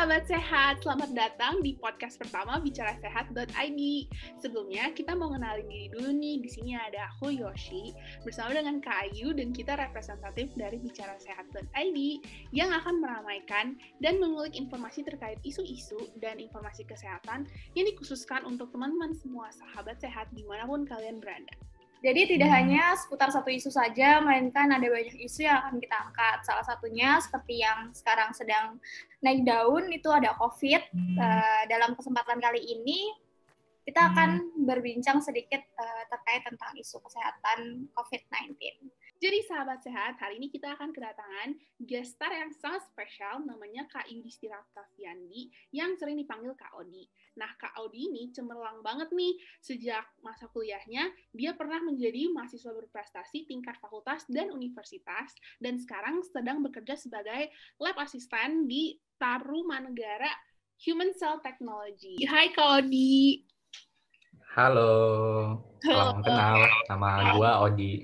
sahabat sehat, selamat datang di podcast pertama Bicara Sehat.id. Sebelumnya kita mau kenalin diri dulu nih. Di sini ada aku Yoshi bersama dengan Kak Ayu dan kita representatif dari Bicara Sehat.id yang akan meramaikan dan mengulik informasi terkait isu-isu dan informasi kesehatan yang dikhususkan untuk teman-teman semua sahabat sehat di mana pun kalian berada. Jadi tidak hmm. hanya seputar satu isu saja, melainkan ada banyak isu yang akan kita angkat. Salah satunya seperti yang sekarang sedang naik daun itu ada COVID. Uh, dalam kesempatan kali ini kita akan hmm. berbincang sedikit uh, terkait tentang isu kesehatan COVID-19. Jadi sahabat sehat, hari ini kita akan kedatangan guest star yang sangat spesial namanya Kak Yudhistira Kaviandi yang sering dipanggil Kak Odi. Nah, Kak Odi ini cemerlang banget nih sejak masa kuliahnya, dia pernah menjadi mahasiswa berprestasi tingkat fakultas dan universitas dan sekarang sedang bekerja sebagai lab assistant di Tarumanegara Human Cell Technology. Hai Kak Odi. Halo, salam kenal. Nama gue Odi.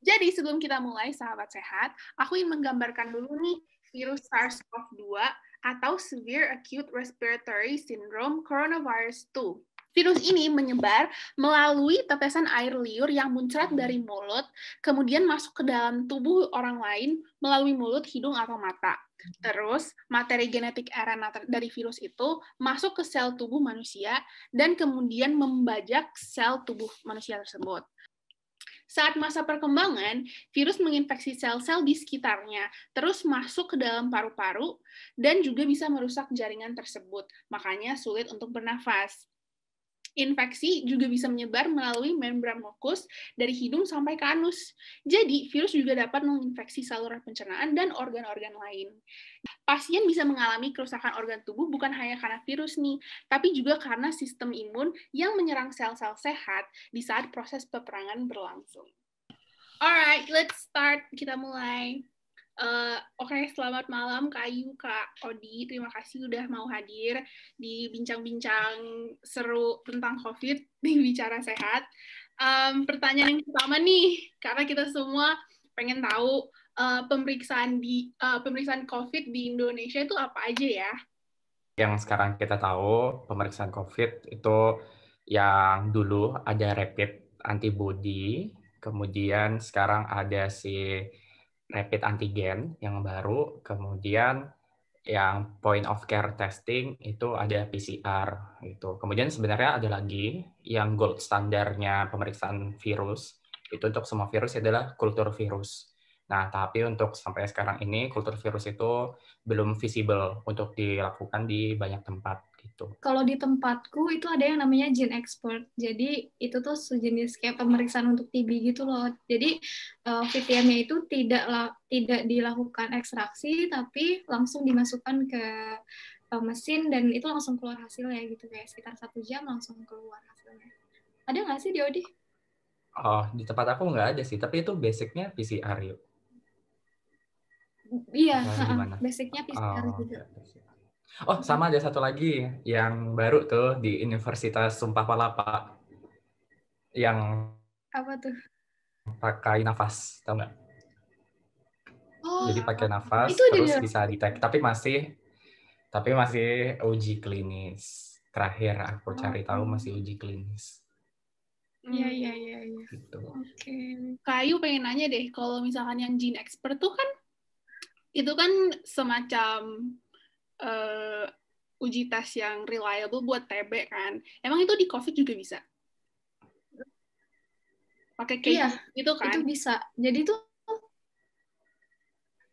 Jadi sebelum kita mulai, sahabat sehat, aku ingin menggambarkan dulu nih virus SARS-CoV-2 atau Severe Acute Respiratory Syndrome Coronavirus 2. Virus ini menyebar melalui tetesan air liur yang muncrat dari mulut, kemudian masuk ke dalam tubuh orang lain melalui mulut, hidung, atau mata. Terus, materi genetik RNA dari virus itu masuk ke sel tubuh manusia dan kemudian membajak sel tubuh manusia tersebut. Saat masa perkembangan, virus menginfeksi sel-sel di sekitarnya, terus masuk ke dalam paru-paru, dan juga bisa merusak jaringan tersebut. Makanya sulit untuk bernafas. Infeksi juga bisa menyebar melalui membran mukus dari hidung sampai ke anus. Jadi, virus juga dapat menginfeksi saluran pencernaan dan organ-organ lain. Pasien bisa mengalami kerusakan organ tubuh bukan hanya karena virus nih, tapi juga karena sistem imun yang menyerang sel-sel sehat di saat proses peperangan berlangsung. Alright, let's start. Kita mulai. Uh, Oke, okay, selamat malam Kak Ayu, Kak Odi. Terima kasih udah mau hadir di bincang-bincang seru tentang COVID di Bicara Sehat. Um, pertanyaan yang pertama nih, karena kita semua pengen tahu uh, pemeriksaan di uh, pemeriksaan COVID di Indonesia itu apa aja ya? Yang sekarang kita tahu pemeriksaan COVID itu yang dulu ada rapid antibody, kemudian sekarang ada si rapid antigen yang baru, kemudian yang point of care testing itu ada PCR itu. Kemudian sebenarnya ada lagi yang gold standarnya pemeriksaan virus itu untuk semua virus adalah kultur virus. Nah, tapi untuk sampai sekarang ini kultur virus itu belum visible untuk dilakukan di banyak tempat gitu. Kalau di tempatku itu ada yang namanya gene expert. Jadi itu tuh sejenis kayak pemeriksaan untuk TB gitu loh. Jadi uh, eh, VTM-nya itu tidak tidak dilakukan ekstraksi tapi langsung dimasukkan ke uh, mesin dan itu langsung keluar hasilnya gitu kayak sekitar satu jam langsung keluar hasilnya. Ada nggak sih Diodi? Oh, di tempat aku nggak ada sih, tapi itu basicnya PCR yuk. Iya, nah, basicnya PCR oh, juga. Oh, sama ada satu lagi yang baru tuh di Universitas Sumpah Palapa. Yang apa tuh? Pakai nafas, tau nggak? Oh, Jadi pakai nafas itu terus dia. bisa detect, tapi masih tapi masih uji klinis. Terakhir aku cari tahu masih uji klinis. Iya iya iya. iya. Gitu. Oke. Okay. Kayu pengen nanya deh, kalau misalkan yang gene expert tuh kan itu kan semacam uh, uji tes yang reliable buat TB kan. Emang itu di COVID juga bisa? Pakai kayak iya, gitu kan? Itu bisa. Jadi tuh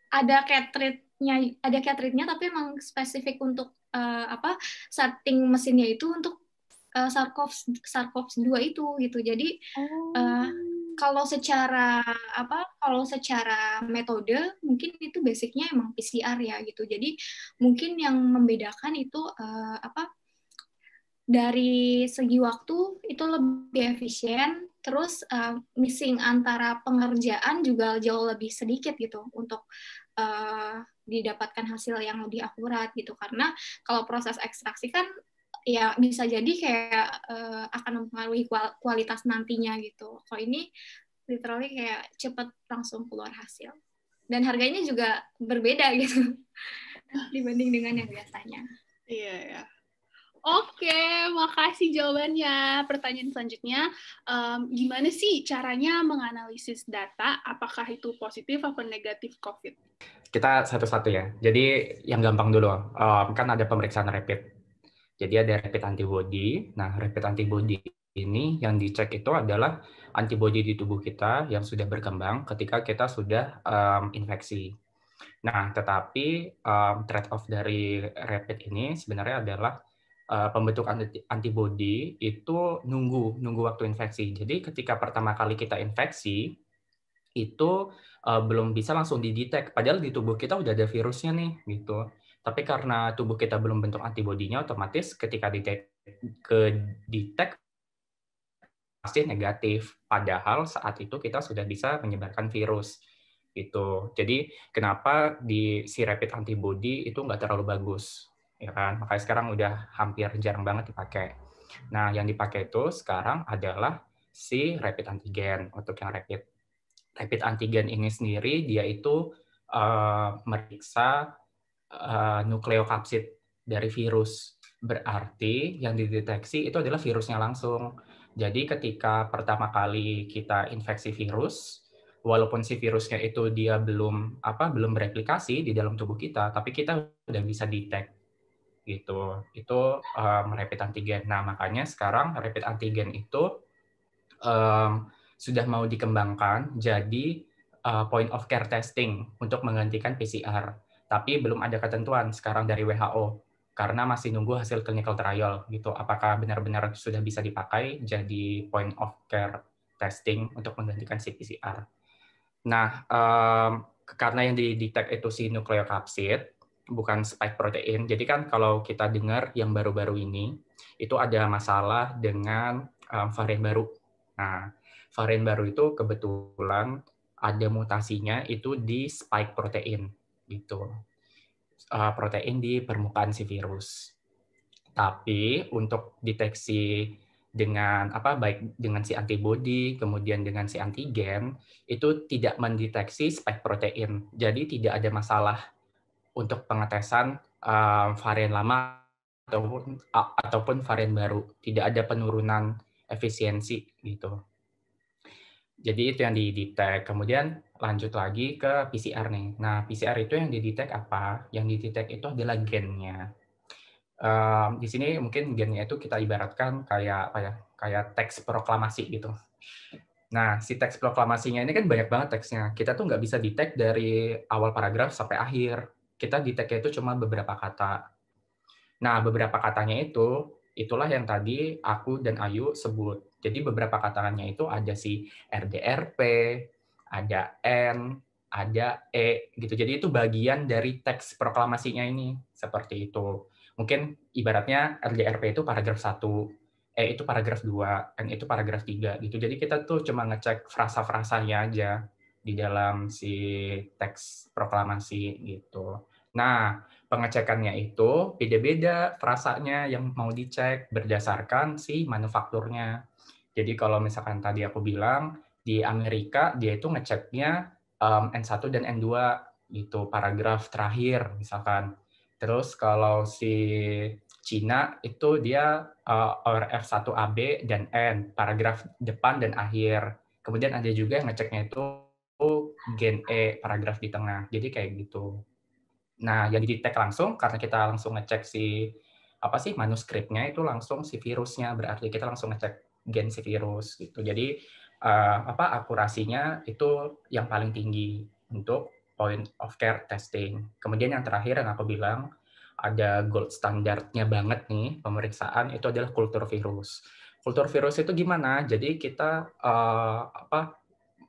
ada cartridge-nya, ada cartridge-nya tapi emang spesifik untuk uh, apa setting mesinnya itu untuk uh, SARS-CoV SARS-CoV-2 itu gitu. Jadi oh. uh, kalau secara apa kalau secara metode mungkin itu basicnya emang PCR ya gitu. Jadi mungkin yang membedakan itu uh, apa dari segi waktu itu lebih efisien terus uh, missing antara pengerjaan juga jauh lebih sedikit gitu untuk uh, didapatkan hasil yang lebih akurat gitu. Karena kalau proses ekstraksi kan ya bisa jadi kayak uh, mempengaruhi kualitas nantinya gitu. Kalau ini literally kayak cepet langsung keluar hasil. Dan harganya juga berbeda gitu. dibanding dengan yang biasanya. Iya ya. Oke, makasih jawabannya. Pertanyaan selanjutnya, um, gimana sih caranya menganalisis data? Apakah itu positif atau negatif COVID? Kita satu-satu ya. Jadi yang gampang dulu, um, kan ada pemeriksaan rapid. Jadi ada rapid antibody. Nah, rapid antibody ini yang dicek itu adalah antibody di tubuh kita yang sudah berkembang ketika kita sudah um, infeksi. Nah, tetapi um, trade-off dari rapid ini sebenarnya adalah uh, pembentuk antibody itu nunggu nunggu waktu infeksi. Jadi ketika pertama kali kita infeksi itu uh, belum bisa langsung didetek padahal di tubuh kita udah ada virusnya nih gitu. Tapi karena tubuh kita belum bentuk antibodinya otomatis ketika didetek ke detect pasti negatif. Padahal saat itu kita sudah bisa menyebarkan virus gitu. Jadi kenapa di si rapid antibody itu nggak terlalu bagus ya kan? Makanya sekarang udah hampir jarang banget dipakai. Nah yang dipakai itu sekarang adalah si rapid antigen. Untuk yang rapid rapid antigen ini sendiri dia itu uh, meriksa uh, nukleokapsid dari virus. Berarti yang dideteksi itu adalah virusnya langsung jadi ketika pertama kali kita infeksi virus walaupun si virusnya itu dia belum apa belum bereplikasi di dalam tubuh kita tapi kita udah bisa detect gitu. Itu um, rapid antigen. Nah, makanya sekarang rapid antigen itu um, sudah mau dikembangkan jadi uh, point of care testing untuk menggantikan PCR. Tapi belum ada ketentuan sekarang dari WHO karena masih nunggu hasil clinical trial gitu. Apakah benar-benar sudah bisa dipakai jadi point of care testing untuk menggantikan PCR. Nah, um, karena yang didetek itu si nukleokapsid, bukan spike protein. Jadi kan kalau kita dengar yang baru-baru ini itu ada masalah dengan um, varian baru. Nah, varian baru itu kebetulan ada mutasinya itu di spike protein gitu. Uh, protein di permukaan si virus. Tapi untuk deteksi dengan apa baik dengan si antibody kemudian dengan si antigen itu tidak mendeteksi spike protein. Jadi tidak ada masalah untuk pengetesan uh, varian lama ataupun ataupun varian baru. Tidak ada penurunan efisiensi gitu. Jadi itu yang didetek. Kemudian lanjut lagi ke PCR nih. Nah, PCR itu yang didetek apa? Yang didetek itu adalah gennya. Um, di sini mungkin gennya itu kita ibaratkan kayak apa ya? Kayak teks proklamasi gitu. Nah, si teks proklamasinya ini kan banyak banget teksnya. Kita tuh nggak bisa detect dari awal paragraf sampai akhir kita tag itu cuma beberapa kata. Nah, beberapa katanya itu, itulah yang tadi aku dan Ayu sebut. Jadi beberapa katanya itu ada si RDRP, ada N, ada E, gitu. Jadi itu bagian dari teks proklamasinya ini, seperti itu. Mungkin ibaratnya RDRP itu paragraf 1, E itu paragraf 2, N itu paragraf 3, gitu. Jadi kita tuh cuma ngecek frasa-frasanya aja di dalam si teks proklamasi gitu. Nah, pengecekannya itu beda-beda frasanya yang mau dicek berdasarkan si manufakturnya. Jadi kalau misalkan tadi aku bilang di Amerika dia itu ngeceknya um, N1 dan N2 gitu paragraf terakhir misalkan. Terus kalau si Cina itu dia uh, ORF1AB dan N paragraf depan dan akhir. Kemudian ada juga yang ngeceknya itu gen E paragraf di tengah. Jadi kayak gitu. Nah, yang di langsung karena kita langsung ngecek si apa sih manuskripnya itu langsung si virusnya berarti kita langsung ngecek gen si virus gitu. Jadi uh, apa akurasinya itu yang paling tinggi untuk point of care testing. Kemudian yang terakhir yang aku bilang ada gold standarnya banget nih pemeriksaan itu adalah kultur virus. Kultur virus itu gimana? Jadi kita uh, apa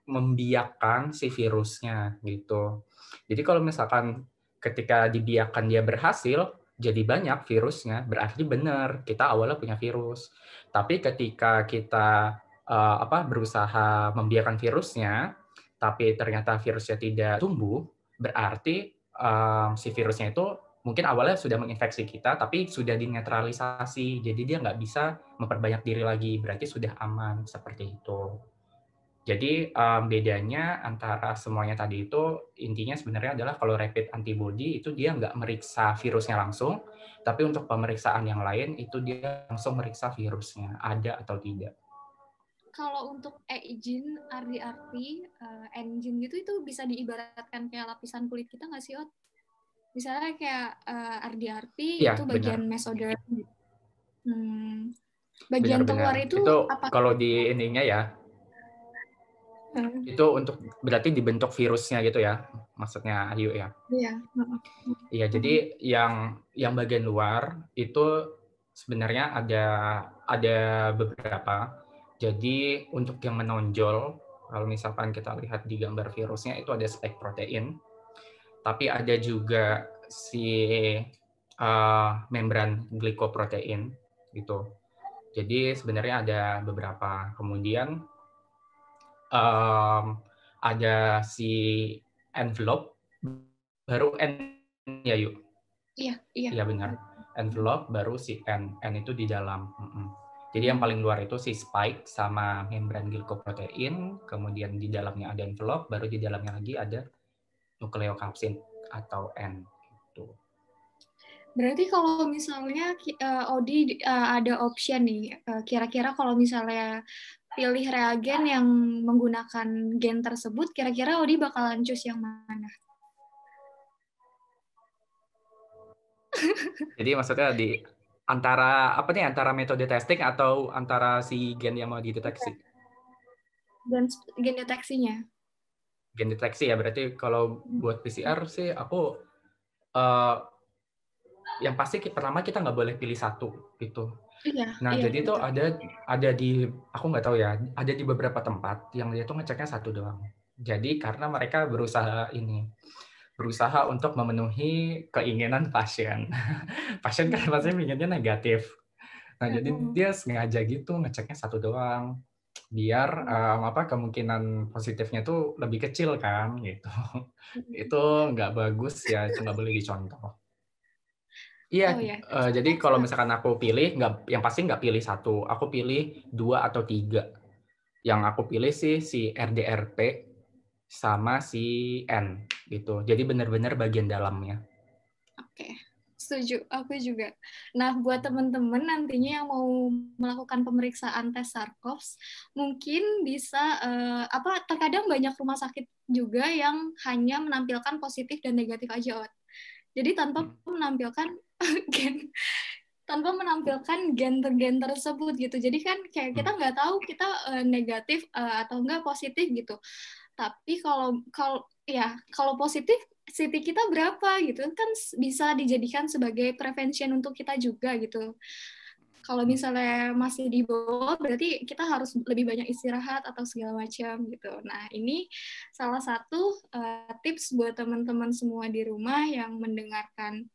membiakkan si virusnya gitu. Jadi kalau misalkan ketika dibiarkan dia berhasil, jadi banyak virusnya, berarti benar kita awalnya punya virus. Tapi ketika kita uh, apa berusaha membiarkan virusnya, tapi ternyata virusnya tidak tumbuh, berarti um, si virusnya itu mungkin awalnya sudah menginfeksi kita, tapi sudah dinetralisasi, jadi dia nggak bisa memperbanyak diri lagi, berarti sudah aman seperti itu. Jadi um, bedanya antara semuanya tadi itu intinya sebenarnya adalah kalau rapid antibody itu dia nggak meriksa virusnya langsung, tapi untuk pemeriksaan yang lain itu dia langsung meriksa virusnya ada atau tidak. Kalau untuk e-gene, RDRT, uh, engine gitu itu bisa diibaratkan kayak lapisan kulit kita nggak sih, Ot? Misalnya kayak uh, eh, RDRT ya, itu bagian benar. mesoderm. Hmm, bagian benar, luar itu, itu apa? Kalau di ininya ya, Hmm. Itu untuk berarti dibentuk virusnya gitu ya, maksudnya Ayu ya? Iya. Iya, jadi yang yang bagian luar itu sebenarnya ada ada beberapa. Jadi untuk yang menonjol, kalau misalkan kita lihat di gambar virusnya itu ada spike protein, tapi ada juga si uh, membran glikoprotein gitu. Jadi sebenarnya ada beberapa. Kemudian um, ada si envelope baru N ya yuk. Iya, iya. Iya benar. Envelope baru si N. N itu di dalam. Jadi yang paling luar itu si spike sama membran glycoprotein, kemudian di dalamnya ada envelope, baru di dalamnya lagi ada nukleokapsid atau N. Gitu. Berarti kalau misalnya uh, Odi uh, ada option nih, uh, kira-kira kalau misalnya pilih reagen yang menggunakan gen tersebut, kira-kira Odi bakalan choose yang mana? Jadi maksudnya di antara apa nih antara metode testing atau antara si gen yang mau dideteksi? Gen gen deteksinya. Gen deteksi ya berarti kalau buat PCR sih aku uh, yang pasti pertama kita nggak boleh pilih satu gitu Iya. Nah, iya, jadi itu ada ada di aku nggak tahu ya, ada di beberapa tempat yang dia tuh ngeceknya satu doang. Jadi karena mereka berusaha ini berusaha untuk memenuhi keinginan pasien. pasien kan pasti inginnya negatif. Nah, jadi dia sengaja gitu ngeceknya satu doang biar um, apa kemungkinan positifnya tuh lebih kecil kan gitu. itu nggak bagus ya, nggak boleh dicontoh. Iya, oh, ya. uh, jadi kalau misalkan aku pilih, nggak, yang pasti nggak pilih satu, aku pilih dua atau tiga. Yang aku pilih sih si RDRP sama si N gitu. Jadi benar-benar bagian dalamnya. Oke, setuju. Aku juga. Nah, buat teman-teman nantinya yang mau melakukan pemeriksaan tes SARS-CoV, mungkin bisa uh, apa? Terkadang banyak rumah sakit juga yang hanya menampilkan positif dan negatif aja, Ot. Jadi tanpa hmm. menampilkan gen tanpa menampilkan gen-gen tersebut gitu. Jadi kan kayak kita hmm. nggak tahu kita uh, negatif uh, atau enggak positif gitu. Tapi kalau kalau ya kalau positif CT kita berapa gitu kan bisa dijadikan sebagai prevention untuk kita juga gitu. Kalau hmm. misalnya masih di bawah berarti kita harus lebih banyak istirahat atau segala macam gitu. Nah, ini salah satu uh, tips buat teman-teman semua di rumah yang mendengarkan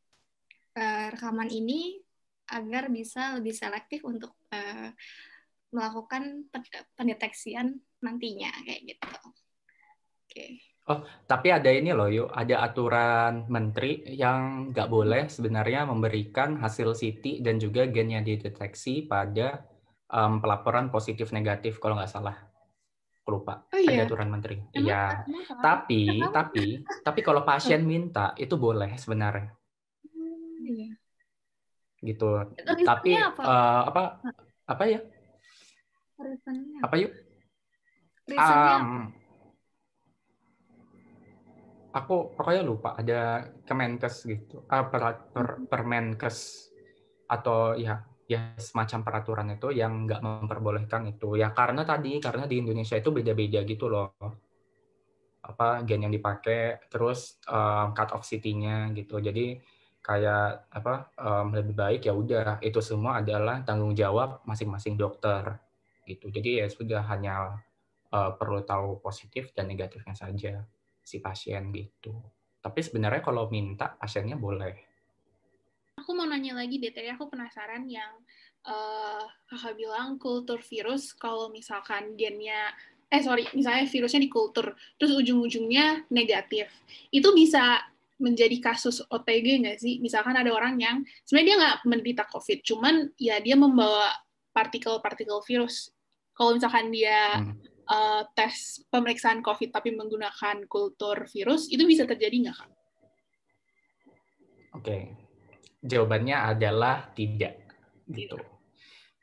uh, rekaman ini agar bisa lebih selektif untuk uh, melakukan pendeteksian nantinya kayak gitu. Oke. Okay. Oh, tapi ada ini loh, yuk, ada aturan menteri yang nggak boleh sebenarnya memberikan hasil CT dan juga gen yang dideteksi pada um, pelaporan positif negatif kalau nggak salah. Lupa. Oh, iya? Ada aturan menteri. Iya. Tapi, tapi, tapi kalau pasien minta itu boleh sebenarnya iya. gitu Reasonnya tapi apa? Uh, apa apa ya Reasonnya apa yuk um, apa? Aku pokoknya lupa ada Kemenkes gitu. Uh, per, per, Permenkes. Atau ya ya semacam peraturan itu yang nggak memperbolehkan itu. Ya karena tadi karena di Indonesia itu beda-beda gitu loh. Apa gen yang dipakai terus uh, cut off city-nya gitu. Jadi kayak apa um, lebih baik ya udah itu semua adalah tanggung jawab masing-masing dokter gitu. Jadi ya sudah hanya uh, perlu tahu positif dan negatifnya saja si pasien gitu tapi sebenarnya kalau minta pasiennya boleh aku mau nanya lagi deh tadi aku penasaran yang uh, kakak bilang kultur virus kalau misalkan gennya eh sorry misalnya virusnya di kultur terus ujung-ujungnya negatif itu bisa menjadi kasus OTG nggak sih? Misalkan ada orang yang sebenarnya dia nggak menderita COVID, cuman ya dia membawa partikel-partikel virus. Kalau misalkan dia hmm. Uh, tes pemeriksaan COVID tapi menggunakan kultur virus, itu bisa terjadi nggak, Kak? Oke, jawabannya adalah tidak. Gitu.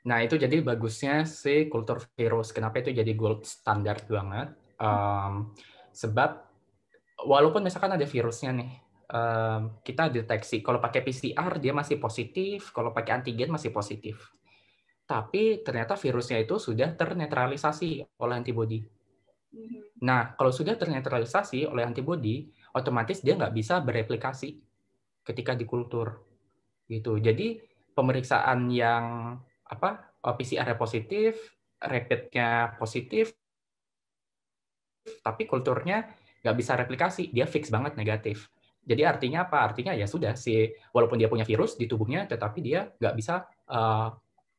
Nah, itu jadi bagusnya si kultur virus. Kenapa itu jadi gold standard banget? Um, sebab walaupun misalkan ada virusnya nih, um, kita deteksi kalau pakai PCR dia masih positif, kalau pakai antigen masih positif. Tapi ternyata virusnya itu sudah ternetralisasi oleh antibodi. Mhm. Nah, kalau sudah ternetralisasi oleh antibodi, otomatis dia nggak bisa bereplikasi ketika di kultur. Gitu. Jadi pemeriksaan yang apa oh, PCR positif, rapidnya positif, tapi kulturnya nggak bisa replikasi, dia fix banget negatif. Jadi artinya apa? Artinya ya sudah si walaupun dia punya virus di tubuhnya, tetapi dia nggak bisa uh,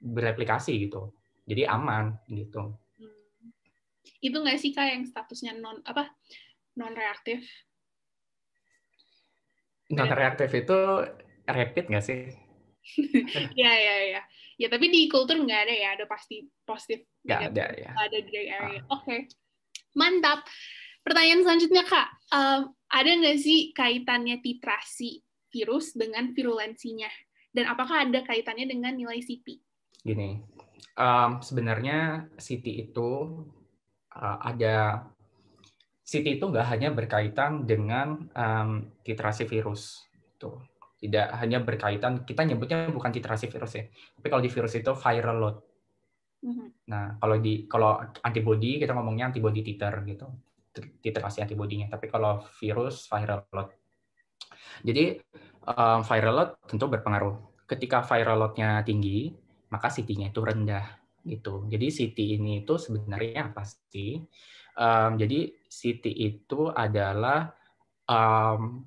bereplikasi gitu. Jadi aman gitu. Hmm. Itu nggak sih kak yang statusnya non apa non reaktif? Non reaktif itu rapid nggak sih? ya ya ya ya tapi di kultur nggak ada ya ada pasti positif nggak ada ya ada gray area ah. oke okay. mantap pertanyaan selanjutnya kak um, ada nggak sih kaitannya titrasi virus dengan virulensinya dan apakah ada kaitannya dengan nilai CT gini um, sebenarnya CT itu uh, ada CT itu nggak hanya berkaitan dengan um, titrasi virus tuh tidak hanya berkaitan kita nyebutnya bukan titrasi virus ya tapi kalau di virus itu viral load. Mm-hmm. nah kalau di kalau antibody kita ngomongnya antibody titer gitu. Titrasi antibodinya tapi kalau virus viral load. Jadi um, viral load tentu berpengaruh. Ketika viral loadnya tinggi maka CT-nya itu rendah gitu jadi CT ini itu sebenarnya apa sih um, jadi CT itu adalah um,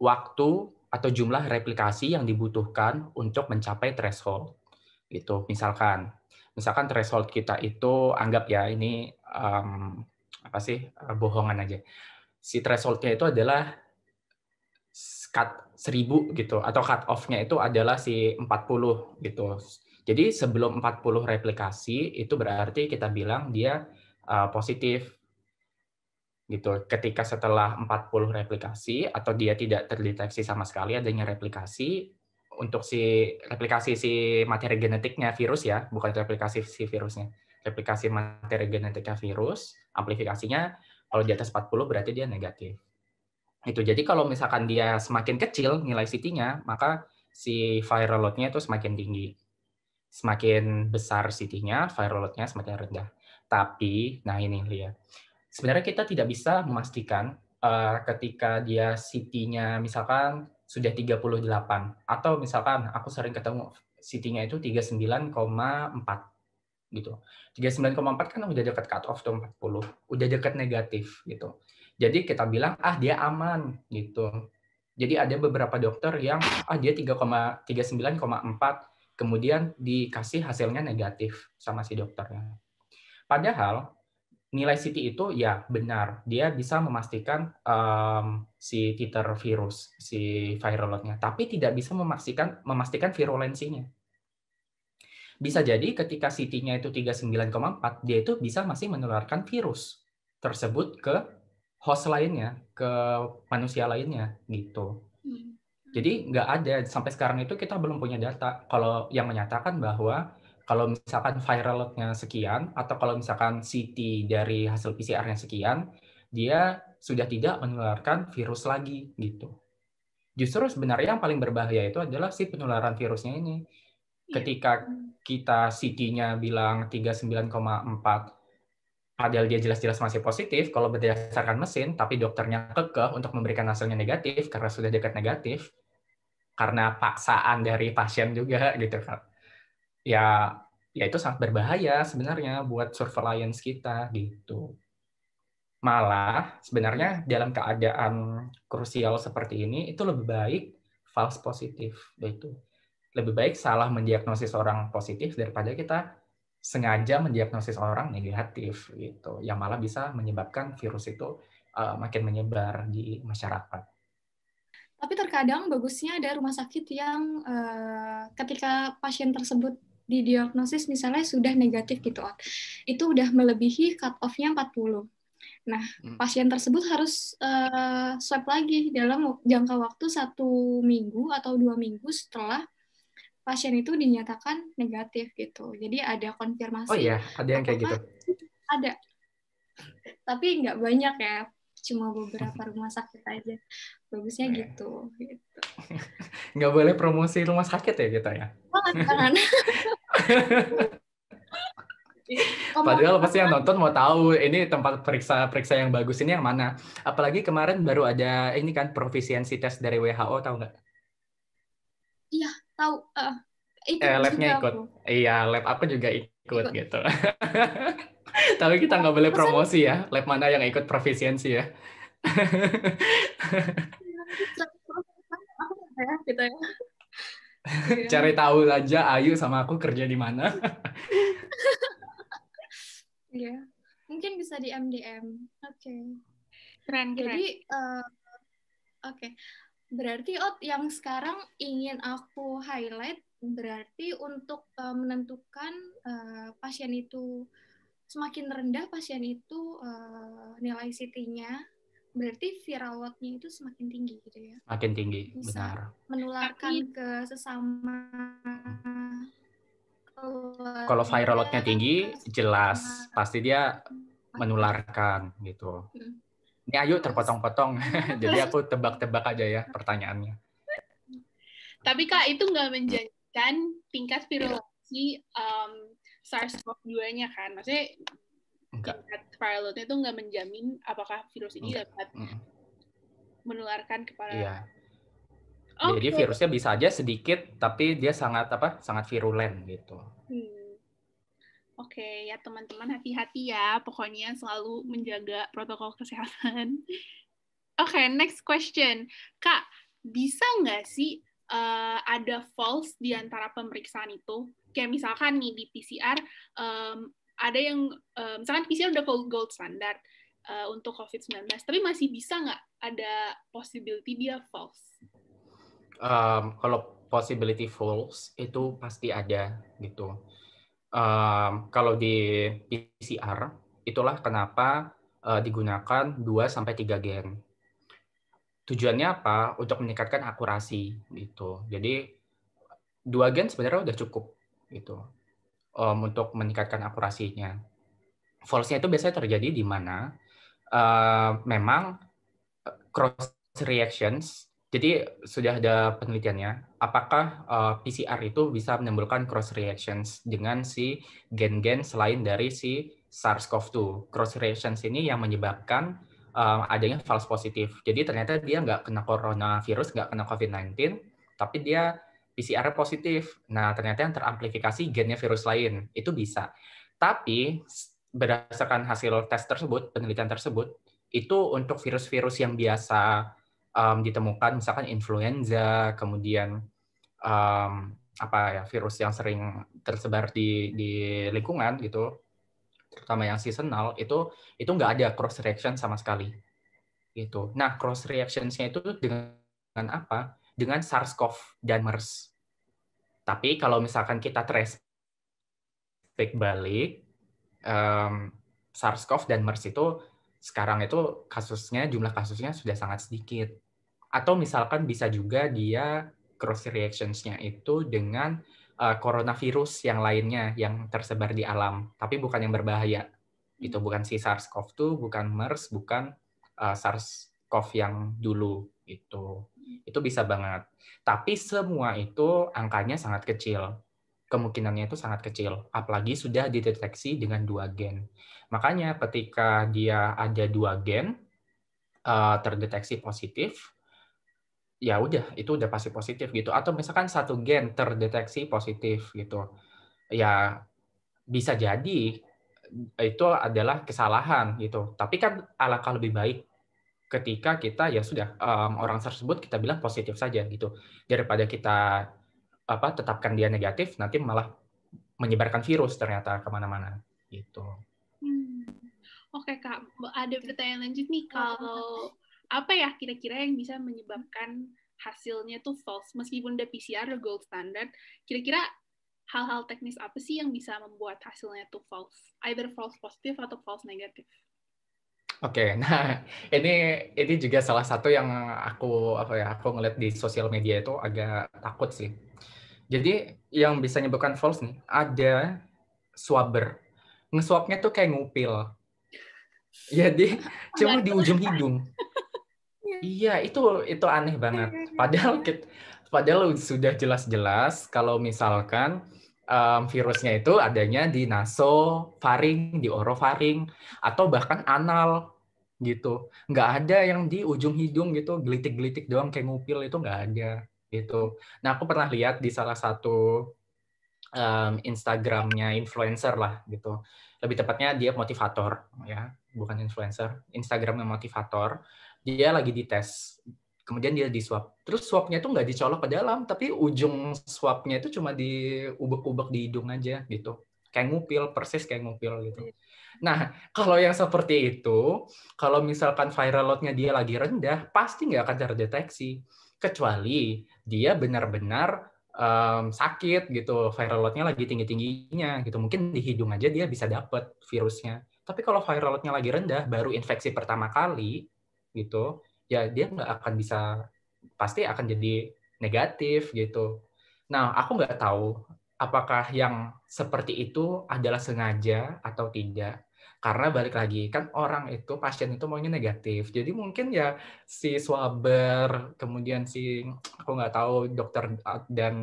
waktu atau jumlah replikasi yang dibutuhkan untuk mencapai threshold. Gitu. Misalkan, misalkan threshold kita itu anggap ya ini um, apa sih uh, bohongan aja. Si thresholdnya itu adalah cut 1000 gitu atau cut off-nya itu adalah si 40 gitu. Jadi sebelum 40 replikasi itu berarti kita bilang dia uh, positif gitu. Ketika setelah 40 replikasi atau dia tidak terdeteksi sama sekali adanya replikasi untuk si replikasi si materi genetiknya virus ya, bukan replikasi si virusnya. Replikasi materi genetiknya virus, amplifikasinya kalau di atas 40 berarti dia negatif. Itu jadi kalau misalkan dia semakin kecil nilai CT-nya, maka si viral load-nya itu semakin tinggi. Semakin besar CT-nya, viral load-nya semakin rendah. Tapi, nah ini lihat sebenarnya kita tidak bisa memastikan uh, ketika dia CT-nya misalkan sudah 38 atau misalkan aku sering ketemu CT-nya itu 39,4 gitu. 39,4 kan udah dekat cut off tuh 40, udah dekat negatif gitu. Jadi kita bilang ah dia aman gitu. Jadi ada beberapa dokter yang ah dia 3,39,4 kemudian dikasih hasilnya negatif sama si dokternya. Padahal nilai CT itu ya benar dia bisa memastikan um, si titer virus si viral loadnya tapi tidak bisa memastikan memastikan virulensinya bisa jadi ketika CT-nya itu 39,4 dia itu bisa masih menularkan virus tersebut ke host lainnya ke manusia lainnya gitu. Jadi nggak ada sampai sekarang itu kita belum punya data kalau yang menyatakan bahwa kalau misalkan viral load-nya sekian atau kalau misalkan CT dari hasil PCR-nya sekian, dia sudah tidak menularkan virus lagi gitu. Justru sebenarnya yang paling berbahaya itu adalah si penularan virusnya ini. Iya. Ketika kita CT-nya bilang 39,4 padahal dia jelas-jelas masih positif, kalau berdasarkan mesin, tapi dokternya kekeh untuk memberikan hasilnya negatif karena sudah dekat negatif, karena paksaan dari pasien juga gitu kan ya ya itu sangat berbahaya sebenarnya buat surveillance kita gitu. Malah sebenarnya dalam keadaan krusial seperti ini itu lebih baik false positif itu. Lebih baik salah mendiagnosis orang positif daripada kita sengaja mendiagnosis orang negatif gitu. Yang malah bisa menyebabkan virus itu uh, makin menyebar di masyarakat. Tapi terkadang bagusnya ada rumah sakit yang uh, ketika pasien tersebut didiagnosis misalnya sudah negatif gitu, itu udah melebihi cut off-nya 40. Nah, hmm. pasien tersebut harus uh, swab lagi dalam jangka waktu satu minggu atau dua minggu setelah pasien itu dinyatakan negatif gitu. Jadi ada konfirmasi. Oh iya, ada yang kayak gitu. Ada. Tapi nggak banyak ya, cuma beberapa rumah sakit aja. Bagusnya iya. gitu. gitu. Nggak boleh promosi rumah sakit ya kita ya? Oh, jangan. Padahal pasti yang nonton mau tahu ini tempat periksa-periksa yang bagus ini yang mana. Apalagi kemarin baru ada ini kan profisiensi tes dari WHO tahu nggak? Iya tahu. Uh, ikut eh, labnya ikut. Aku. Iya lab aku juga ikut, ikut. gitu. Tapi kita nggak boleh promosi ya lab mana yang ikut profisiensi ya. gitu ya. Cari tahu aja Ayu sama aku kerja di mana. Iya, mungkin bisa di MDM. Oke. Okay. Keren, keren. Jadi, uh, oke. Okay. Berarti Ot yang sekarang ingin aku highlight berarti untuk uh, menentukan uh, pasien itu semakin rendah pasien itu uh, nilai CT-nya berarti viral load-nya itu semakin tinggi gitu ya. Makin tinggi, Bisa benar. Menularkan Tapi, ke sesama kalau viral load-nya tinggi, jelas pasti dia menularkan gitu. Ini ayo terpotong-potong, jadi aku tebak-tebak aja ya pertanyaannya. Tapi kak itu nggak menjadikan tingkat virulensi um, SARS-CoV-2-nya kan? Maksudnya Enggak. viral load-nya itu nggak menjamin apakah virus ini Enggak. dapat mm. menularkan kepada iya. Okay. Jadi virusnya bisa aja sedikit, tapi dia sangat apa? Sangat virulen gitu. Hmm. Oke, okay, ya teman-teman hati-hati ya. Pokoknya selalu menjaga protokol kesehatan. Oke, okay, next question. Kak, bisa nggak sih uh, ada false di antara pemeriksaan itu? Kayak misalkan nih di PCR, um, ada yang, um, misalkan PCR udah gold standard uh, untuk COVID-19, tapi masih bisa nggak ada possibility dia false? um, kalau possibility false itu pasti ada gitu. Um, kalau di PCR itulah kenapa uh, digunakan 2 sampai 3 gen. Tujuannya apa? Untuk meningkatkan akurasi gitu. Jadi dua gen sebenarnya udah cukup gitu um, untuk meningkatkan akurasinya. False-nya itu biasanya terjadi di mana uh, memang cross reactions jadi sudah ada penelitiannya, apakah uh, eh, PCR itu bisa menimbulkan cross reactions dengan si gen-gen selain dari si SARS-CoV-2. Cross reactions ini yang menyebabkan um, adanya false positif. Jadi ternyata dia nggak kena coronavirus, nggak kena COVID-19, tapi dia PCR positif. Nah ternyata yang teramplifikasi gennya virus lain itu bisa. Tapi berdasarkan hasil tes tersebut, penelitian tersebut, itu untuk virus-virus yang biasa um, ditemukan misalkan influenza, kemudian um, apa ya virus yang sering tersebar di di lingkungan gitu, terutama yang seasonal itu itu nggak ada cross reaction sama sekali gitu. Nah cross reactionsnya itu dengan, dengan apa? Dengan SARS-CoV dan MERS. Tapi kalau misalkan kita trace back balik, um, SARS-CoV dan MERS itu sekarang itu kasusnya jumlah kasusnya sudah sangat sedikit. Atau misalkan bisa juga dia cross reactions-nya itu dengan uh, coronavirus yang lainnya yang tersebar di alam, tapi bukan yang berbahaya. Itu bukan si SARS-CoV-2, bukan MERS, bukan uh, SARS-CoV yang dulu itu. Itu bisa banget. Tapi semua itu angkanya sangat kecil kemungkinannya itu sangat kecil, apalagi sudah dideteksi dengan dua gen. Makanya ketika dia ada dua gen uh, terdeteksi positif, ya udah itu udah pasti positif gitu. Atau misalkan satu gen terdeteksi positif gitu, ya bisa jadi itu adalah kesalahan gitu. Tapi kan alangkah lebih baik ketika kita ya sudah um, orang tersebut kita bilang positif saja gitu daripada kita apa tetapkan dia negatif nanti malah menyebarkan virus ternyata ke mana-mana gitu. Hmm. Oke kak, ada pertanyaan lanjut nih kalau apa ya kira-kira yang bisa menyebabkan hasilnya tuh false meskipun udah PCR udah gold standard, kira-kira hal-hal teknis apa sih yang bisa membuat hasilnya itu false, either false positif atau false negatif? Oke, okay, nah ini ini juga salah satu yang aku apa ya aku ngeliat di sosial media itu agak takut sih. Jadi yang bisa menyebabkan false nih ada swabber, ngeswabnya tuh kayak ngupil. Jadi cuma di ujung hidung. Iya itu itu aneh banget. Padahal kita, padahal sudah jelas-jelas kalau misalkan um, virusnya itu adanya di nasofaring, di orofaring, atau bahkan anal gitu. Nggak ada yang di ujung hidung gitu, gelitik-gelitik doang kayak ngupil itu nggak ada gitu. Nah aku pernah lihat di salah satu um, Instagramnya influencer lah gitu. Lebih tepatnya dia motivator ya, bukan influencer. Instagramnya motivator. Dia lagi dites kemudian dia di swab. Terus swabnya itu nggak dicolok ke dalam, tapi ujung swabnya itu cuma di ubek-ubek di hidung aja gitu. Kayak ngupil, persis kayak ngupil gitu. Iya. Nah, kalau yang seperti itu, kalau misalkan viral load-nya dia lagi rendah, pasti nggak akan terdeteksi. Kecuali dia benar-benar um, sakit gitu, viral load-nya lagi tinggi-tingginya gitu. Mungkin di hidung aja dia bisa dapat virusnya. Tapi kalau viral load-nya lagi rendah, baru infeksi pertama kali gitu, ya dia nggak akan bisa pasti akan jadi negatif gitu. Nah, aku nggak tahu apakah yang seperti itu adalah sengaja atau tidak. Karena balik lagi, kan orang itu, pasien itu maunya negatif. Jadi mungkin ya si swabber, kemudian si, aku nggak tahu dokter dan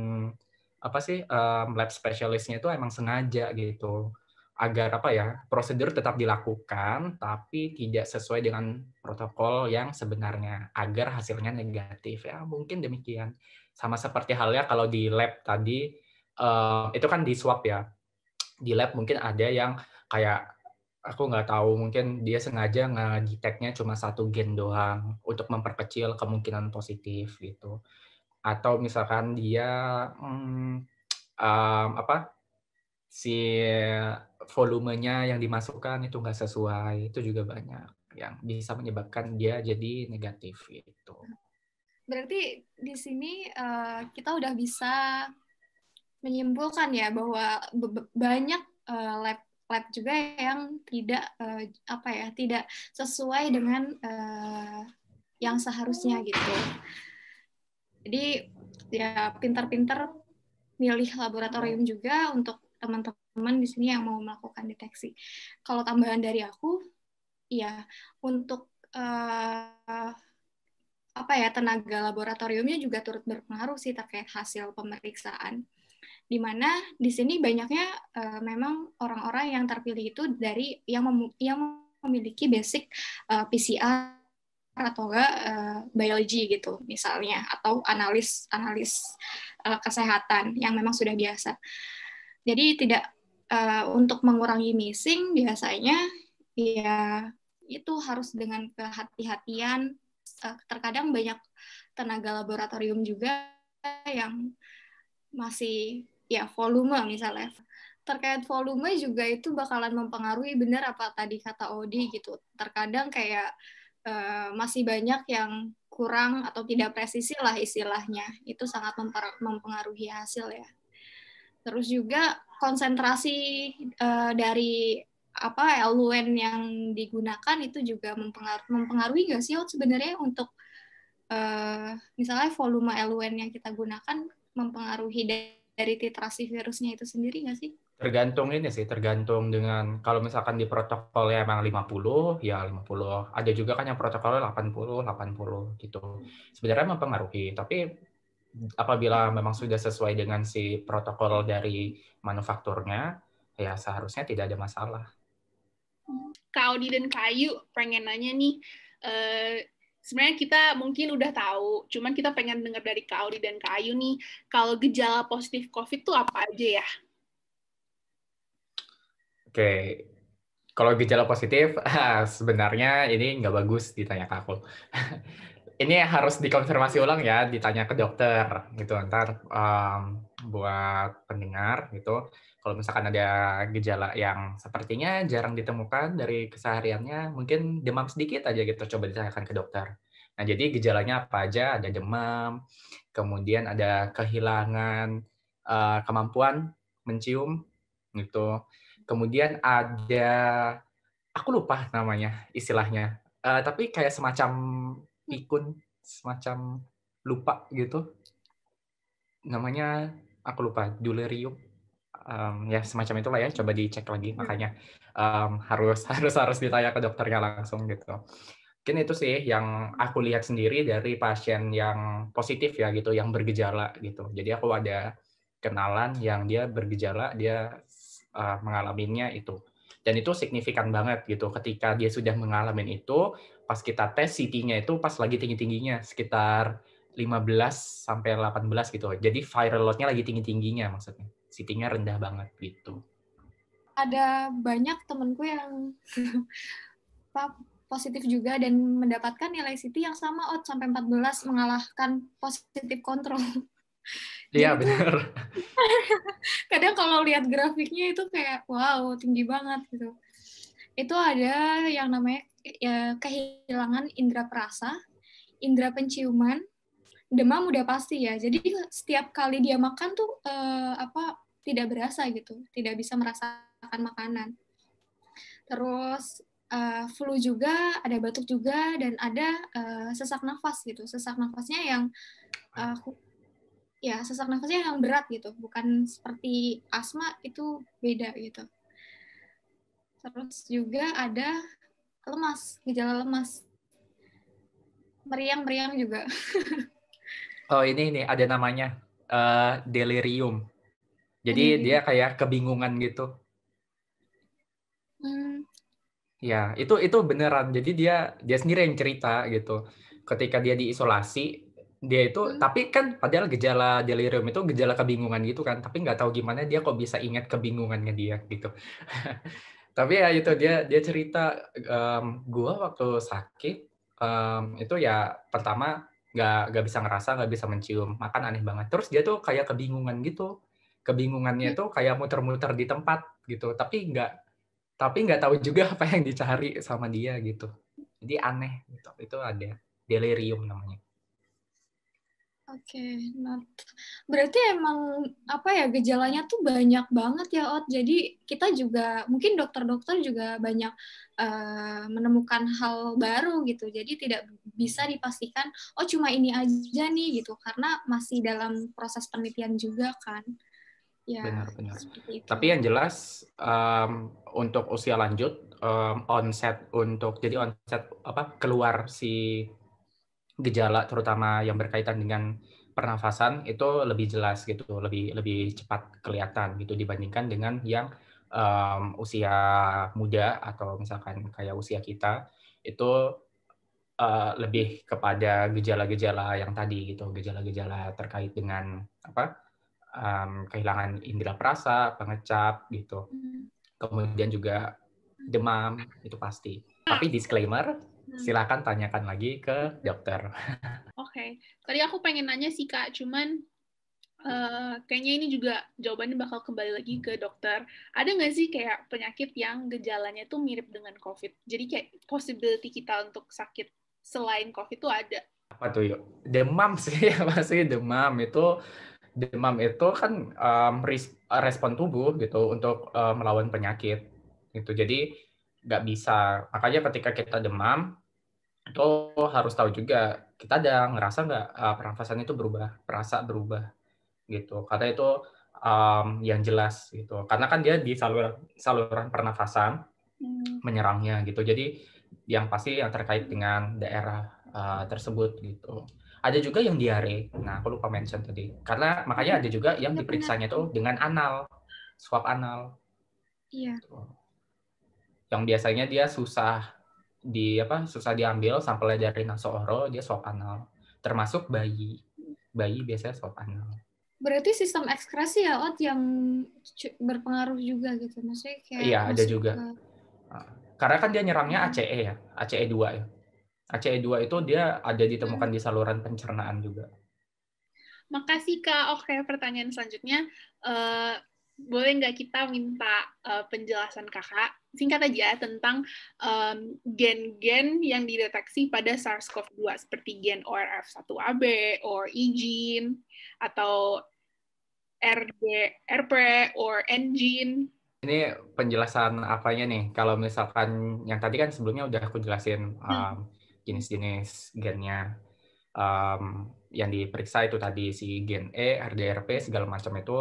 apa sih, um, lab specialistnya itu emang sengaja gitu agar apa ya prosedur tetap dilakukan tapi tidak sesuai dengan protokol yang sebenarnya agar hasilnya negatif. Ya mungkin demikian. Sama seperti halnya kalau di lab tadi uh, itu kan di swab ya. Di lab mungkin ada yang kayak aku nggak tahu mungkin dia sengaja ngedeteknya cuma satu gen doang untuk memperkecil kemungkinan positif gitu. Atau misalkan dia hmm, um, apa si volumenya yang dimasukkan itu nggak sesuai itu juga banyak yang bisa menyebabkan dia jadi negatif itu. Berarti di sini uh, kita udah bisa menyimpulkan ya bahwa banyak uh, lab lab juga yang tidak uh, apa ya tidak sesuai dengan uh, yang seharusnya gitu. Jadi ya pintar-pintar milih laboratorium juga untuk teman-teman di sini yang mau melakukan deteksi. Kalau tambahan dari aku, ya untuk uh, apa ya tenaga laboratoriumnya juga turut berpengaruh sih terkait hasil pemeriksaan. Di mana di sini banyaknya uh, memang orang-orang yang terpilih itu dari yang mem yang memiliki basic uh, eh, PCR atau enggak uh, biologi gitu misalnya atau analis analis uh, kesehatan yang memang sudah biasa. Jadi tidak uh, untuk mengurangi missing biasanya ya itu harus dengan kehati-hatian. Uh, terkadang banyak tenaga laboratorium juga yang masih ya volume misalnya. Terkait volume juga itu bakalan mempengaruhi benar apa tadi kata Odi gitu. Terkadang kayak uh, masih banyak yang kurang atau tidak presisi lah istilahnya. Itu sangat mempengaruhi hasil ya Terus juga konsentrasi uh, dari apa eluen yang digunakan itu juga mempengaruhi, mempengaruhi nggak sih sebenarnya untuk uh, misalnya volume eluen yang kita gunakan mempengaruhi dari titrasi virusnya itu sendiri nggak sih? Tergantung ini sih, tergantung dengan kalau misalkan di protokol ya emang 50, ya 50. Ada juga kan yang protokolnya 80, 80 gitu. Sebenarnya mempengaruhi, tapi apabila memang sudah sesuai dengan si protokol dari manufakturnya, ya seharusnya tidak ada masalah. Kak Audi dan Kayu pengen nanya nih, uh, sebenarnya kita mungkin udah tahu, cuman kita pengen dengar dari Kak Audi dan Kayu nih, kalau gejala positif COVID itu apa aja ya? Oke, kalau gejala positif, sebenarnya ini nggak bagus ditanya ke aku. ini harus dikonfirmasi ulang ya, ditanya ke dokter gitu ntar um, buat pendengar gitu. Kalau misalkan ada gejala yang sepertinya jarang ditemukan dari kesehariannya, mungkin demam sedikit aja gitu, coba ditanyakan ke dokter. Nah, jadi gejalanya apa aja? Ada demam, kemudian ada kehilangan uh, kemampuan mencium gitu. Kemudian ada aku lupa namanya istilahnya. Uh, tapi kayak semacam pikun, semacam lupa gitu. Namanya aku lupa, delirium. Um, ya semacam itulah ya, coba dicek lagi makanya um, harus harus harus ditanya ke dokternya langsung gitu. Mungkin itu sih yang aku lihat sendiri dari pasien yang positif ya gitu, yang bergejala gitu. Jadi aku ada kenalan yang dia bergejala, dia uh, mengalaminya itu. Dan itu signifikan banget gitu. Ketika dia sudah mengalami itu, pas kita tes CT-nya itu pas lagi tinggi-tingginya, sekitar 15 sampai 18 gitu. Jadi viral load-nya lagi tinggi-tingginya maksudnya. CT-nya rendah banget gitu. Ada banyak temenku yang positif juga dan mendapatkan nilai CT yang sama out sampai 14 mengalahkan positif kontrol. Iya benar. Kadang kalau lihat grafiknya itu kayak wow tinggi banget gitu. Itu ada yang namanya ya, kehilangan indera perasa, indera penciuman, demam udah pasti ya. Jadi setiap kali dia makan tuh eh, apa tidak berasa gitu, tidak bisa merasakan makanan. Terus uh, flu juga, ada batuk juga, dan ada uh, sesak nafas gitu. Sesak nafasnya yang uh, ya sesak nafasnya yang berat gitu, bukan seperti asma itu beda gitu. Terus juga ada lemas, gejala lemas, meriang-meriang juga. oh ini ini ada namanya uh, delirium. Jadi hmm. dia kayak kebingungan gitu. Hmm, Ya, itu itu beneran. Jadi dia dia sendiri yang cerita gitu. Ketika dia diisolasi, dia itu hmm. tapi kan padahal gejala delirium itu gejala kebingungan gitu kan, tapi nggak tahu gimana dia kok bisa ingat kebingungannya dia gitu. tapi ya itu dia dia cerita um, gua waktu sakit um, itu ya pertama nggak nggak bisa ngerasa nggak bisa mencium makan aneh banget. Terus dia tuh kayak kebingungan gitu. Kebingungannya tuh kayak muter-muter di tempat gitu. Tapi nggak tapi nggak tahu juga apa yang dicari sama dia gitu. Jadi aneh gitu. Itu ada delirium namanya oke okay, not. Berarti emang apa ya gejalanya tuh banyak banget ya Ot. Jadi kita juga mungkin dokter-dokter juga banyak uh, menemukan hal baru gitu. Jadi tidak bisa dipastikan oh cuma ini aja nih gitu. Karena masih dalam proses penelitian juga kan. Ya, benar-benar. Tapi yang jelas um, untuk usia lanjut um, onset untuk jadi onset apa keluar si gejala terutama yang berkaitan dengan pernafasan itu lebih jelas gitu, lebih lebih cepat kelihatan gitu dibandingkan dengan yang um, usia muda atau misalkan kayak usia kita itu uh, lebih kepada gejala-gejala yang tadi gitu, gejala-gejala terkait dengan apa? um, kehilangan indera perasa, pengecap gitu. Hmm. Kemudian juga demam itu pasti. Tapi disclaimer, hmm. silakan tanyakan lagi ke dokter. Oke, okay. tadi aku pengen nanya sih kak, cuman uh, kayaknya ini juga jawabannya bakal kembali lagi ke dokter. Ada nggak sih kayak penyakit yang gejalanya tuh mirip dengan COVID? Jadi kayak possibility kita untuk sakit selain COVID tuh ada. Apa tuh yuk? Demam sih, pasti demam itu demam itu kan um, respon tubuh gitu untuk uh, melawan penyakit gitu jadi nggak bisa makanya ketika kita demam itu harus tahu juga kita ada ngerasa nggak uh, pernafasan itu berubah perasa berubah gitu karena itu um, yang jelas gitu karena kan dia di saluran saluran pernafasan hmm. menyerangnya gitu jadi yang pasti yang terkait dengan daerah uh, tersebut gitu ada juga yang diare. Nah, aku lupa mention tadi. Karena makanya ada juga yang diperiksanya tuh dengan anal, swab anal. Iya. Gitu. Yang biasanya dia susah di apa? Susah diambil sampelnya dari nasooro, dia swab anal. Termasuk bayi. Bayi biasanya swab anal. Berarti sistem ekskresi ya, Ot, yang berpengaruh juga gitu. Maksudnya kayak Iya, ada juga. Ke... Karena kan dia nyerangnya ACE ya, ACE 2 ya. ACE2 itu dia ada ditemukan di saluran pencernaan juga. Makasih Kak. Oke, pertanyaan selanjutnya. Uh, boleh nggak kita minta uh, penjelasan kakak singkat aja tentang gen-gen um, yang dideteksi pada SARS-CoV-2 seperti gen ORF1AB, or E gene, atau RD, RP, or engine. Ini penjelasan apanya nih? Kalau misalkan yang tadi kan sebelumnya udah aku jelasin hmm. um, jenis-jenis gennya. Um, yang diperiksa itu tadi si gen E, RDRP segala macam itu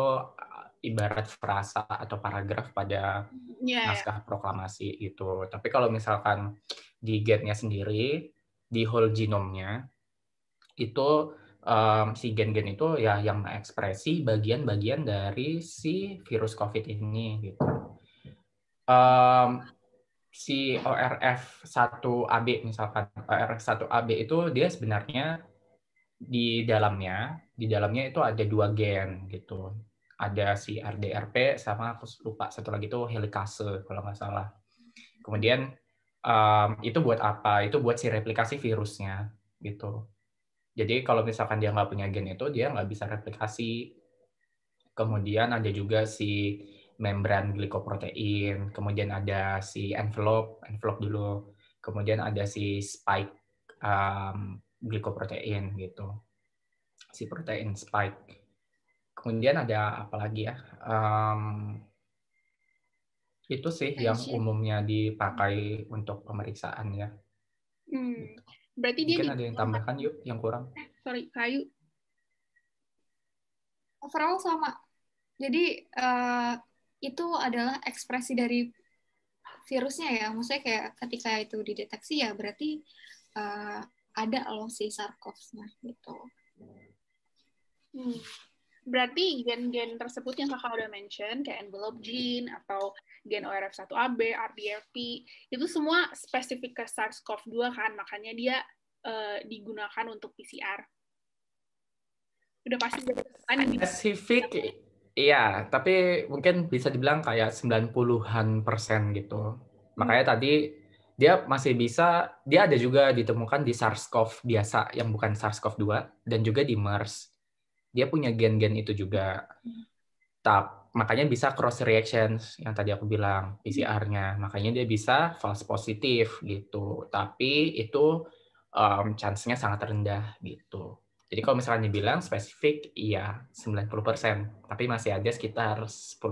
ibarat frasa atau paragraf pada yeah, naskah proklamasi itu. Tapi kalau misalkan di gennya sendiri, di whole genomnya itu um, si gen-gen itu ya yang mengekspresi bagian-bagian dari si virus COVID ini gitu. Um, si ORF1AB misalkan ORF1AB itu dia sebenarnya di dalamnya di dalamnya itu ada dua gen gitu ada si RDRP sama aku lupa satu lagi itu helikase kalau nggak salah. Kemudian um, itu buat apa? Itu buat si replikasi virusnya gitu. Jadi kalau misalkan dia nggak punya gen itu dia nggak bisa replikasi. Kemudian ada juga si membran glikoprotein kemudian ada si envelope envelope dulu. Kemudian ada si spike um, glikoprotein gitu. Si protein spike kemudian ada apa lagi ya? Um, itu sih yang umumnya dipakai untuk pemeriksaan ya. Hmm. berarti mungkin dia ada yang tambahkan yuk yang kurang? Eh, sorry kayu. Overall sama. Jadi uh, itu adalah ekspresi dari virusnya ya. Maksudnya kayak ketika itu dideteksi ya berarti uh, ada loh si sarkofnya gitu. Hmm. Berarti gen-gen tersebut yang kakak udah mention, kayak envelope gene atau gen ORF1AB, RDRP, itu semua spesifik ke SARS-CoV-2 kan, makanya dia uh, digunakan untuk PCR. Udah pasti spesifik, iya, tapi mungkin bisa dibilang kayak 90-an persen gitu. Makanya hmm. tadi dia masih bisa dia ada juga ditemukan di SARS-CoV biasa yang bukan SARS-CoV-2 dan juga di MERS. Dia punya gen-gen itu juga. Tap, makanya bisa cross reactions yang tadi aku bilang PCR-nya. Makanya dia bisa false positif gitu. Tapi itu um, chance-nya sangat rendah gitu. Jadi kalau misalnya dibilang spesifik, iya 90%, tapi masih ada sekitar 10%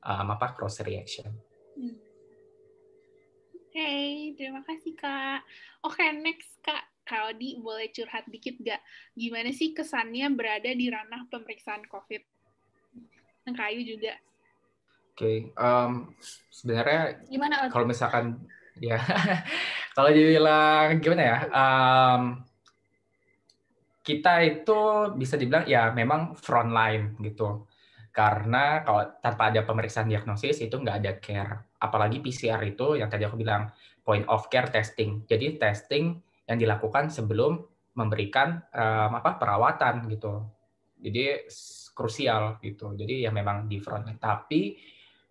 um, apa cross reaction. Hmm. Hey, terima kasih Kak. Oke, next Kak. Kak Odi, boleh curhat dikit gak? Gimana sih kesannya berada di ranah pemeriksaan COVID? Yang kayu juga. Oke, okay, um, sebenarnya gimana kalau misalkan ya kalau dibilang gimana ya um, kita itu bisa dibilang ya memang front line gitu karena kalau tanpa ada pemeriksaan diagnosis itu nggak ada care apalagi PCR itu yang tadi aku bilang point of care testing. Jadi testing yang dilakukan sebelum memberikan um, apa perawatan gitu. Jadi krusial gitu. Jadi ya memang di front. Tapi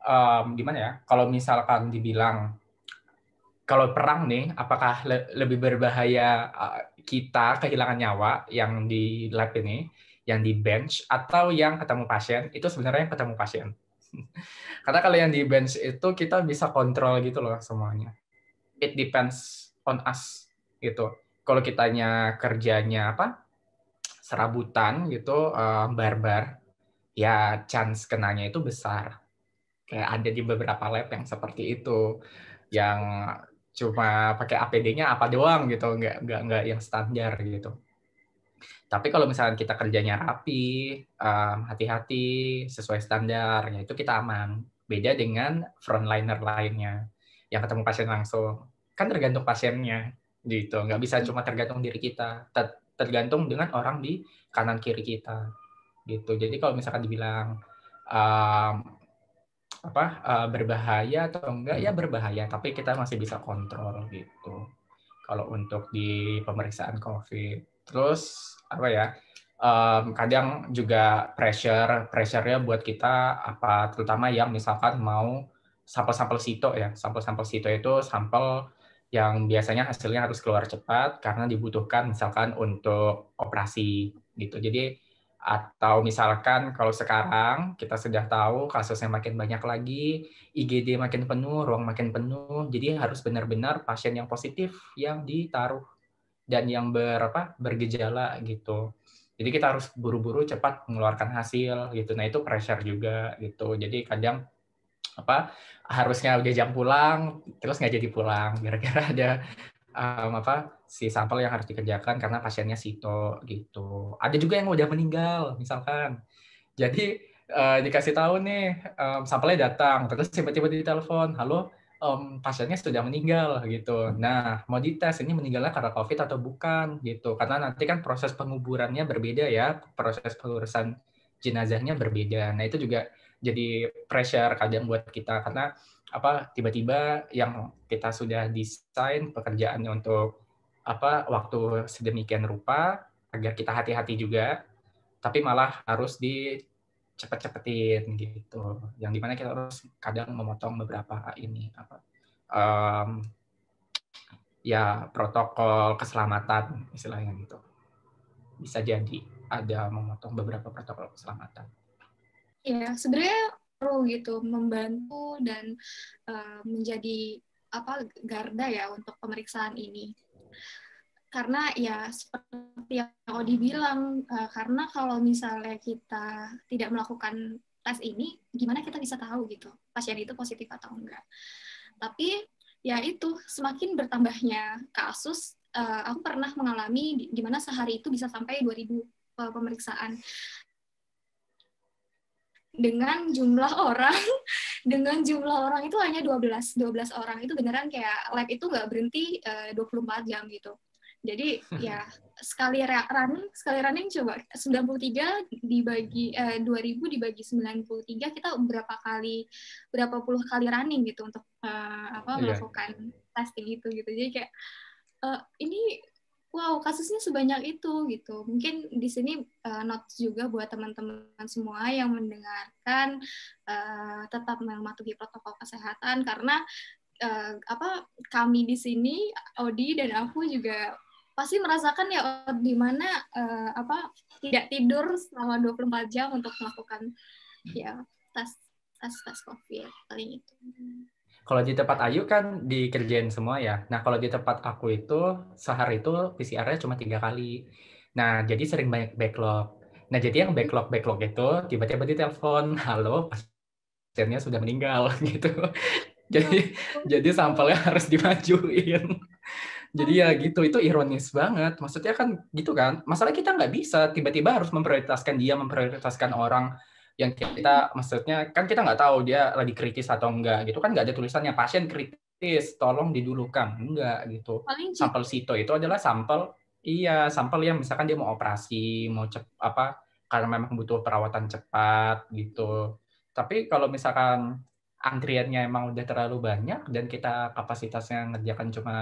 um, gimana ya? Kalau misalkan dibilang kalau perang nih, apakah le lebih berbahaya kita kehilangan nyawa yang di lab ini, yang di bench, atau yang ketemu pasien? Itu sebenarnya yang ketemu pasien. Karena kalau yang di bench itu kita bisa kontrol gitu loh semuanya. It depends on us gitu. Kalau kitanya kerjanya apa? serabutan gitu, uh, barbar, ya chance kenanya itu besar. Kayak ada di beberapa lab yang seperti itu, yang cuma pakai APD-nya apa doang gitu, nggak nggak nggak yang standar gitu. Tapi kalau misalnya kita kerjanya rapi, hati-hati, sesuai standar, ya itu kita aman. Beda dengan frontliner lainnya, yang ketemu pasien langsung. Kan tergantung pasiennya, gitu. Nggak bisa cuma tergantung diri kita. Tergantung dengan orang di kanan kiri kita, gitu. Jadi kalau misalkan dibilang um, apa uh, berbahaya atau enggak, ya berbahaya. Tapi kita masih bisa kontrol, gitu. Kalau untuk di pemeriksaan COVID. Terus apa ya um, kadang juga pressure pressure-nya buat kita apa terutama yang misalkan mau sampel-sampel sito ya sampel-sampel sito itu sampel yang biasanya hasilnya harus keluar cepat karena dibutuhkan misalkan untuk operasi gitu jadi atau misalkan kalau sekarang kita sudah tahu kasusnya makin banyak lagi, IGD makin penuh, ruang makin penuh, jadi harus benar-benar pasien yang positif yang ditaruh dan yang berapa bergejala gitu. Jadi kita harus buru-buru cepat mengeluarkan hasil gitu. Nah itu pressure juga gitu. Jadi kadang apa harusnya udah jam pulang terus nggak jadi pulang gara-gara ada um, apa si sampel yang harus dikerjakan karena pasiennya sito gitu. Ada juga yang udah meninggal misalkan. Jadi uh, dikasih tahu nih um, sampelnya datang terus tiba-tiba di telepon, halo um, pasiennya sudah meninggal gitu. Nah, mau dites ini meninggalnya karena COVID atau bukan gitu. Karena nanti kan proses penguburannya berbeda ya, proses pengurusan jenazahnya berbeda. Nah, itu juga jadi pressure kadang buat kita. Karena apa tiba-tiba yang kita sudah desain pekerjaannya untuk apa waktu sedemikian rupa agar kita hati-hati juga tapi malah harus di cepet-cepetin gitu. Yang di mana kita harus kadang memotong beberapa ini apa um, ya protokol keselamatan istilahnya gitu. Bisa jadi ada memotong beberapa protokol keselamatan ya sebenarnya perlu gitu membantu dan uh, menjadi apa garda ya untuk pemeriksaan ini. Karena ya seperti yang Odi bilang uh, karena kalau misalnya kita tidak melakukan tes ini gimana kita bisa tahu gitu pasien itu positif atau enggak. Tapi ya itu semakin bertambahnya kasus uh, aku pernah mengalami di, mana sehari itu bisa sampai 2000 uh, pemeriksaan dengan jumlah orang dengan jumlah orang itu hanya 12 12 orang itu beneran kayak lab itu nggak berhenti uh, 24 jam gitu jadi ya sekali running, sekali running coba 93 dibagi eh, 2000 dibagi 93 kita berapa kali berapa puluh kali running gitu untuk uh, apa yeah. melakukan testing itu gitu. Jadi kayak uh, ini wow kasusnya sebanyak itu gitu. Mungkin di sini uh, notes juga buat teman-teman semua yang mendengarkan uh, tetap mematuhi protokol kesehatan karena uh, apa kami di sini Odi dan aku juga pasti merasakan ya di mana uh, apa tidak tidur selama 24 jam untuk melakukan ya tes tes tes covid paling itu. Kalau di tempat Ayu kan dikerjain semua ya. Nah kalau di tempat aku itu sehari itu PCR-nya cuma tiga kali. Nah jadi sering banyak backlog. Nah jadi yang backlog backlog itu tiba-tiba di telepon, halo pasiennya sudah meninggal gitu. Jadi jadi sampelnya harus dimajuin jadi ya gitu itu ironis banget maksudnya kan gitu kan masalah kita nggak bisa tiba-tiba harus memprioritaskan dia memprioritaskan orang yang kita maksudnya kan kita nggak tahu dia lagi kritis atau enggak gitu. Kan nggak ada tulisannya pasien kritis tolong didulukan. Enggak gitu. Sampel sito itu adalah sampel iya sampel yang misalkan dia mau operasi mau cep apa karena memang butuh perawatan cepat gitu. Tapi kalau misalkan antriannya emang udah terlalu banyak dan kita kapasitasnya ngerjakan cuma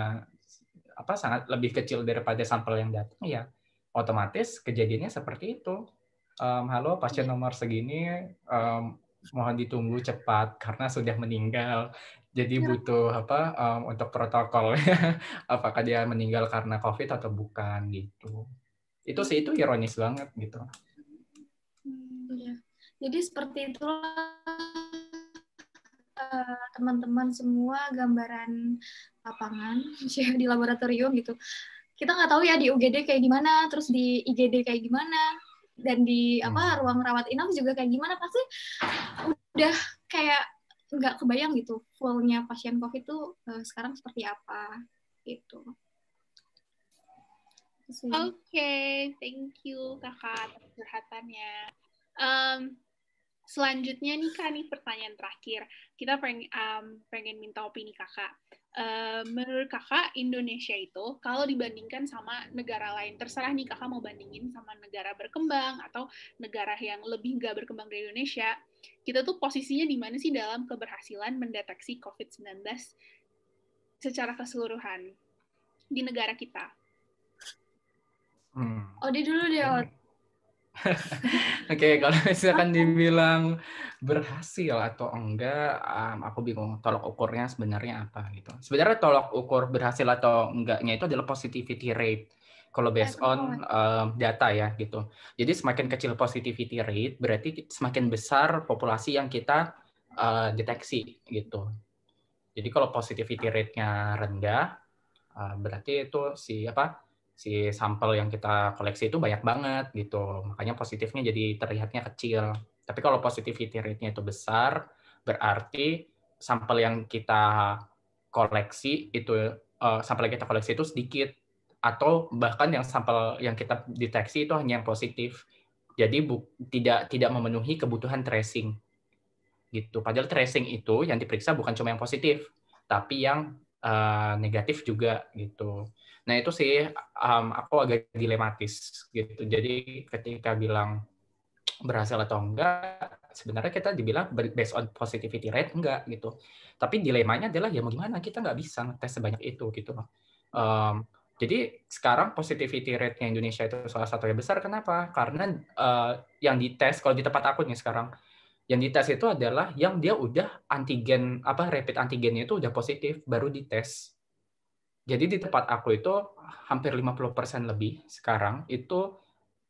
apa sangat lebih kecil daripada sampel yang datang ya otomatis kejadiannya seperti itu um, halo pasien iya. nomor segini um, mohon ditunggu cepat karena sudah meninggal jadi iya. butuh apa um, untuk protokolnya apakah dia meninggal karena covid atau bukan gitu itu sih itu ironis banget gitu hmm, ya. jadi seperti itulah eh, teman-teman semua gambaran lapangan di laboratorium gitu kita nggak tahu ya di UGD kayak gimana terus di IGD kayak gimana dan di apa hmm. ruang rawat inap juga kayak gimana pasti udah kayak nggak kebayang gitu fullnya pasien covid itu uh, sekarang seperti apa gitu Oke, okay, thank you kakak atas curhatannya. Um, selanjutnya nih kak, nih pertanyaan terakhir. Kita pengen, um, pengen minta opini kakak. Uh, menurut kakak Indonesia itu kalau dibandingkan sama negara lain, terserah nih kakak mau bandingin sama negara berkembang atau negara yang lebih nggak berkembang dari Indonesia, kita tuh posisinya di mana sih dalam keberhasilan mendeteksi COVID-19 secara keseluruhan di negara kita? Hmm. Odi dulu deh, Odi. Oke, okay, kalau misalkan dibilang berhasil atau enggak, um, aku bingung tolok ukurnya sebenarnya apa gitu. Sebenarnya tolok ukur berhasil atau enggaknya itu adalah positivity rate. Kalau based on um, data ya gitu. Jadi semakin kecil positivity rate berarti semakin besar populasi yang kita uh, deteksi gitu. Jadi kalau positivity rate-nya rendah, uh, berarti itu si apa si sampel yang kita koleksi itu banyak banget gitu. Makanya positifnya jadi terlihatnya kecil. Tapi kalau positivity rate-nya itu besar, berarti sampel yang kita koleksi itu uh, sampel yang kita koleksi itu sedikit atau bahkan yang sampel yang kita deteksi itu hanya yang positif. Jadi bu, tidak tidak memenuhi kebutuhan tracing. Gitu. Padahal tracing itu yang diperiksa bukan cuma yang positif, tapi yang uh, negatif juga gitu. Nah itu sih um, aku agak dilematis gitu. Jadi ketika bilang berhasil atau enggak, sebenarnya kita dibilang based on positivity rate enggak gitu. Tapi dilemanya adalah ya mau gimana kita nggak bisa ngetes sebanyak itu gitu. Um, jadi sekarang positivity rate-nya Indonesia itu salah satu yang besar. Kenapa? Karena uh, yang dites kalau di tempat aku nih sekarang, yang dites itu adalah yang dia udah antigen apa rapid antigennya itu udah positif baru dites jadi di tempat aku itu hampir 50% lebih sekarang itu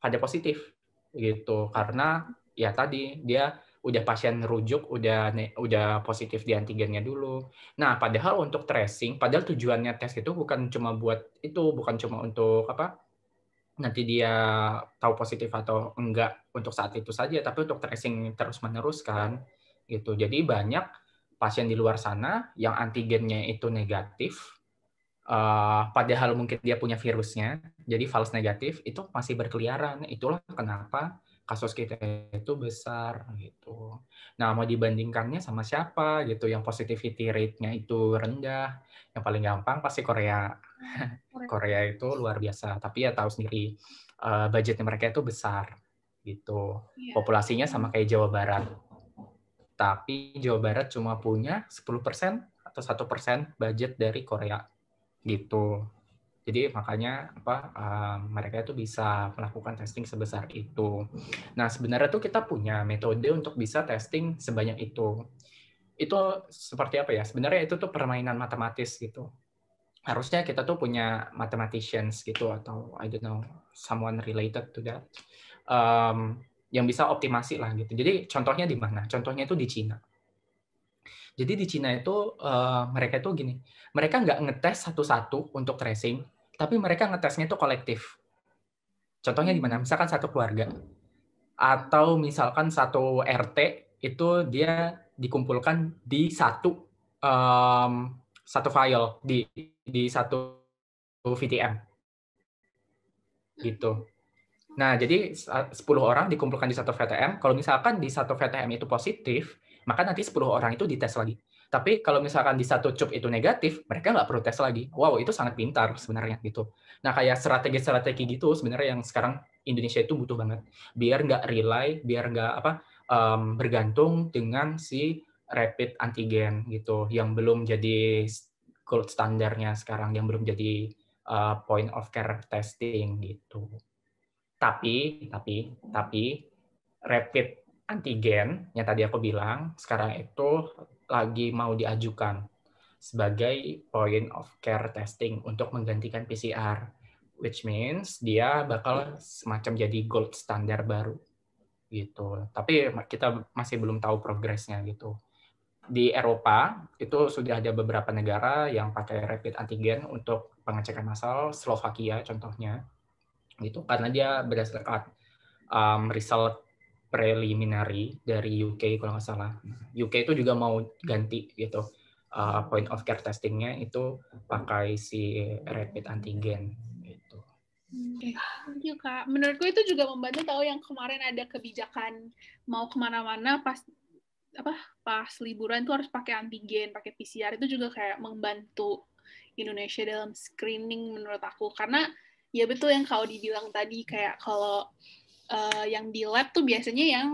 ada positif gitu karena ya tadi dia udah pasien rujuk udah udah positif di antigennya dulu. Nah, padahal untuk tracing, padahal tujuannya tes itu bukan cuma buat itu, bukan cuma untuk apa? Nanti dia tahu positif atau enggak untuk saat itu saja, tapi untuk tracing terus-menerus kan gitu. Jadi banyak pasien di luar sana yang antigennya itu negatif, uh, padahal mungkin dia punya virusnya, jadi false negatif itu masih berkeliaran. Itulah kenapa kasus kita itu besar gitu. Nah, mau dibandingkannya sama siapa gitu yang positivity rate-nya itu rendah, yang paling gampang pasti Korea. Korea itu luar biasa, tapi ya tahu sendiri uh, budgetnya mereka itu besar gitu. Iya. Populasinya sama kayak Jawa Barat. Tapi Jawa Barat cuma punya 10% atau satu persen budget dari Korea gitu. Jadi makanya apa uh, mereka itu bisa melakukan testing sebesar itu. Nah sebenarnya tuh kita punya metode untuk bisa testing sebanyak itu. Itu seperti apa ya? Sebenarnya itu tuh permainan matematis gitu. Harusnya kita tuh punya mathematicians gitu atau I don't know someone related to that um, yang bisa optimasi lah gitu. Jadi contohnya di mana? Contohnya itu di Cina. Jadi di Cina itu uh, mereka itu gini, mereka nggak ngetes satu-satu untuk tracing, tapi mereka ngetesnya itu kolektif. Contohnya di mana? Misalkan satu keluarga atau misalkan satu RT itu dia dikumpulkan di satu um, satu file di di satu VTM gitu. Nah, jadi 10 orang dikumpulkan di satu VTM. Kalau misalkan di satu VTM itu positif, maka nanti 10 orang itu dites lagi. Tapi kalau misalkan di satu cup itu negatif, mereka nggak perlu tes lagi. Wow, itu sangat pintar sebenarnya gitu. Nah, kayak strategi-strategi gitu sebenarnya yang sekarang Indonesia itu butuh banget. Biar nggak rely, biar nggak apa um, bergantung dengan si rapid antigen gitu, yang belum jadi gold standarnya sekarang, yang belum jadi uh, point of care testing gitu. Tapi, tapi, tapi rapid antigen yang tadi aku bilang sekarang itu lagi mau diajukan sebagai point of care testing untuk menggantikan PCR, which means dia bakal semacam jadi gold standar baru gitu. Tapi kita masih belum tahu progresnya gitu. Di Eropa itu sudah ada beberapa negara yang pakai rapid antigen untuk pengecekan massal, Slovakia contohnya, gitu karena dia berdasarkan um, result preliminary dari UK kalau nggak salah. UK itu juga mau ganti gitu uh, point of care testingnya itu pakai si rapid antigen gitu. Okay. thank you kak. Menurutku itu juga membantu tahu yang kemarin ada kebijakan mau ke mana-mana pas apa pas liburan tuh harus pakai antigen, pakai PCR itu juga kayak membantu Indonesia dalam screening menurut aku karena ya betul yang kau dibilang tadi kayak kalau uh, yang di lab tuh biasanya yang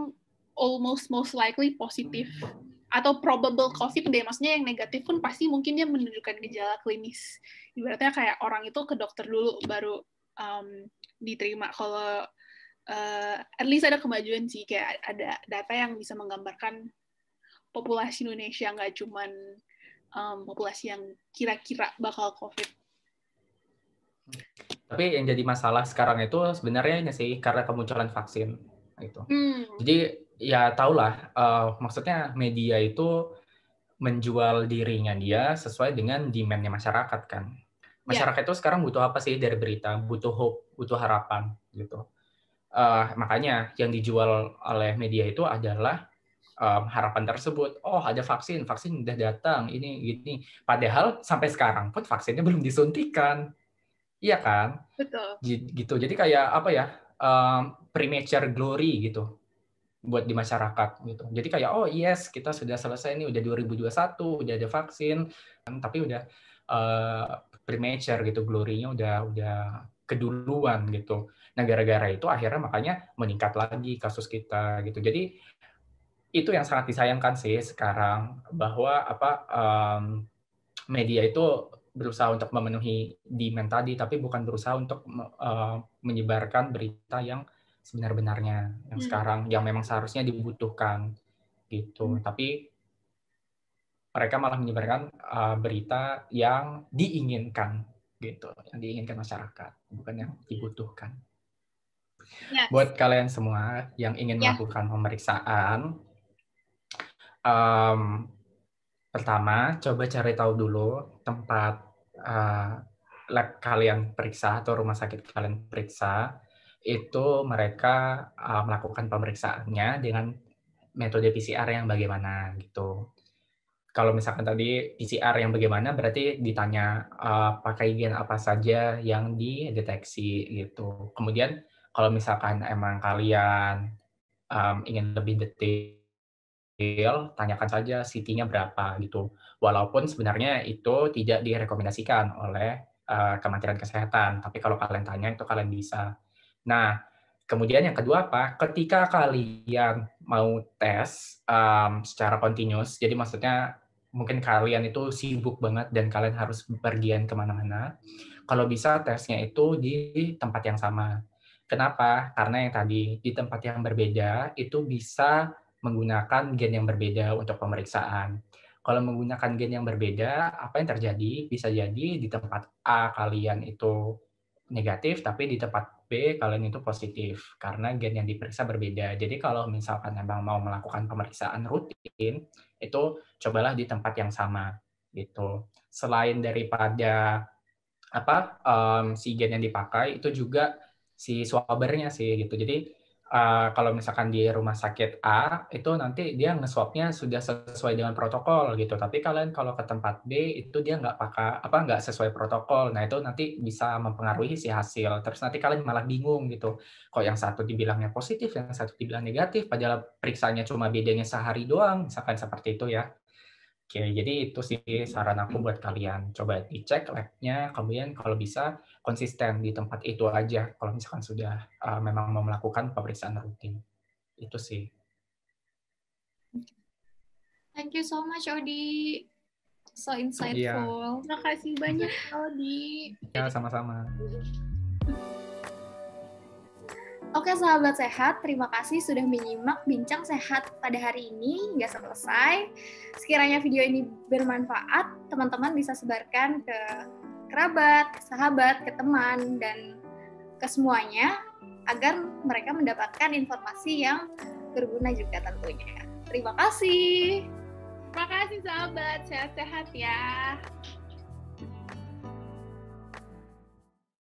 almost most likely positif atau probable COVID deh, maksudnya yang negatif pun pasti mungkin dia menunjukkan gejala klinis. Ibaratnya kayak orang itu ke dokter dulu baru um, diterima. Kalau uh, at least ada kemajuan sih, kayak ada data yang bisa menggambarkan populasi Indonesia nggak cuman um, populasi yang kira-kira bakal COVID. Tapi yang jadi masalah sekarang itu sebenarnya ini sih karena kemunculan vaksin gitu. Hmm. Jadi ya tahulah uh, maksudnya media itu menjual dirinya dia sesuai dengan demandnya masyarakat kan. Masyarakat yeah. itu sekarang butuh apa sih dari berita? Butuh hope, butuh harapan gitu. Uh, makanya yang dijual oleh media itu adalah um, harapan tersebut. Oh, ada vaksin, vaksin udah datang, ini gini. Padahal sampai sekarang pun vaksinnya belum disuntikan. Iya kan? Betul. Gitu. Jadi kayak apa ya? Um, premature glory gitu buat di masyarakat gitu. Jadi kayak oh yes kita sudah selesai ini udah 2021 udah ada vaksin tapi udah uh, premature gitu glory-nya udah udah keduluan gitu. Nah gara-gara itu akhirnya makanya meningkat lagi kasus kita gitu. Jadi itu yang sangat disayangkan sih sekarang bahwa apa um, media itu berusaha untuk memenuhi demand tadi tapi bukan berusaha untuk uh, menyebarkan berita yang sebenar-benarnya yang hmm. sekarang yang memang seharusnya dibutuhkan gitu. Hmm. Tapi mereka malah menyebarkan uh, berita yang diinginkan gitu, yang diinginkan masyarakat, bukan yang dibutuhkan. Yes. Buat kalian semua yang ingin yeah. melakukan pemeriksaan, um, pertama coba cari tahu dulu tempat uh, lab kalian periksa atau rumah sakit kalian periksa itu mereka uh, melakukan pemeriksaannya dengan metode PCR yang bagaimana gitu. Kalau misalkan tadi PCR yang bagaimana berarti ditanya uh, pakai gen apa saja yang dideteksi gitu. Kemudian kalau misalkan emang kalian um, ingin lebih detail tanyakan saja CT-nya berapa gitu. Walaupun sebenarnya itu tidak direkomendasikan oleh uh, Kementerian Kesehatan, tapi kalau kalian tanya itu kalian bisa. Nah, kemudian yang kedua apa? Ketika kalian mau tes um, secara continuous, jadi maksudnya mungkin kalian itu sibuk banget dan kalian harus pergian ke mana-mana. Kalau bisa tesnya itu di tempat yang sama. Kenapa? Karena yang tadi di tempat yang berbeda itu bisa menggunakan gen yang berbeda untuk pemeriksaan. Kalau menggunakan gen yang berbeda, apa yang terjadi? Bisa jadi di tempat A kalian itu negatif, tapi di tempat B kalian itu positif karena gen yang diperiksa berbeda. Jadi kalau misalkan memang mau melakukan pemeriksaan rutin, itu cobalah di tempat yang sama gitu. Selain daripada apa um, si gen yang dipakai, itu juga si swabbernya sih gitu. Jadi uh, kalau misalkan di rumah sakit A itu nanti dia nge-swabnya sudah sesuai dengan protokol gitu. Tapi kalian kalau ke tempat B itu dia nggak pakai apa nggak sesuai protokol. Nah itu nanti bisa mempengaruhi si hasil. Terus nanti kalian malah bingung gitu. Kok yang satu dibilangnya positif, yang satu dibilang negatif, padahal periksanya cuma bedanya sehari doang, misalkan seperti itu ya. Oke, jadi itu sih saran aku buat kalian. Coba dicek labnya, kemudian kalau bisa konsisten di tempat itu aja. Kalau misalkan sudah uh, memang mau melakukan pemeriksaan rutin. Itu sih. Thank you so much, Odi. So insightful. Iya. Terima kasih banyak, Odi. Ya, sama-sama. Oke sahabat sehat, terima kasih sudah menyimak bincang sehat pada hari ini hingga selesai. Sekiranya video ini bermanfaat, teman-teman bisa sebarkan ke kerabat, ke sahabat, ke teman, dan ke semuanya agar mereka mendapatkan informasi yang berguna juga tentunya. Terima kasih. Terima kasih sahabat, sehat-sehat ya.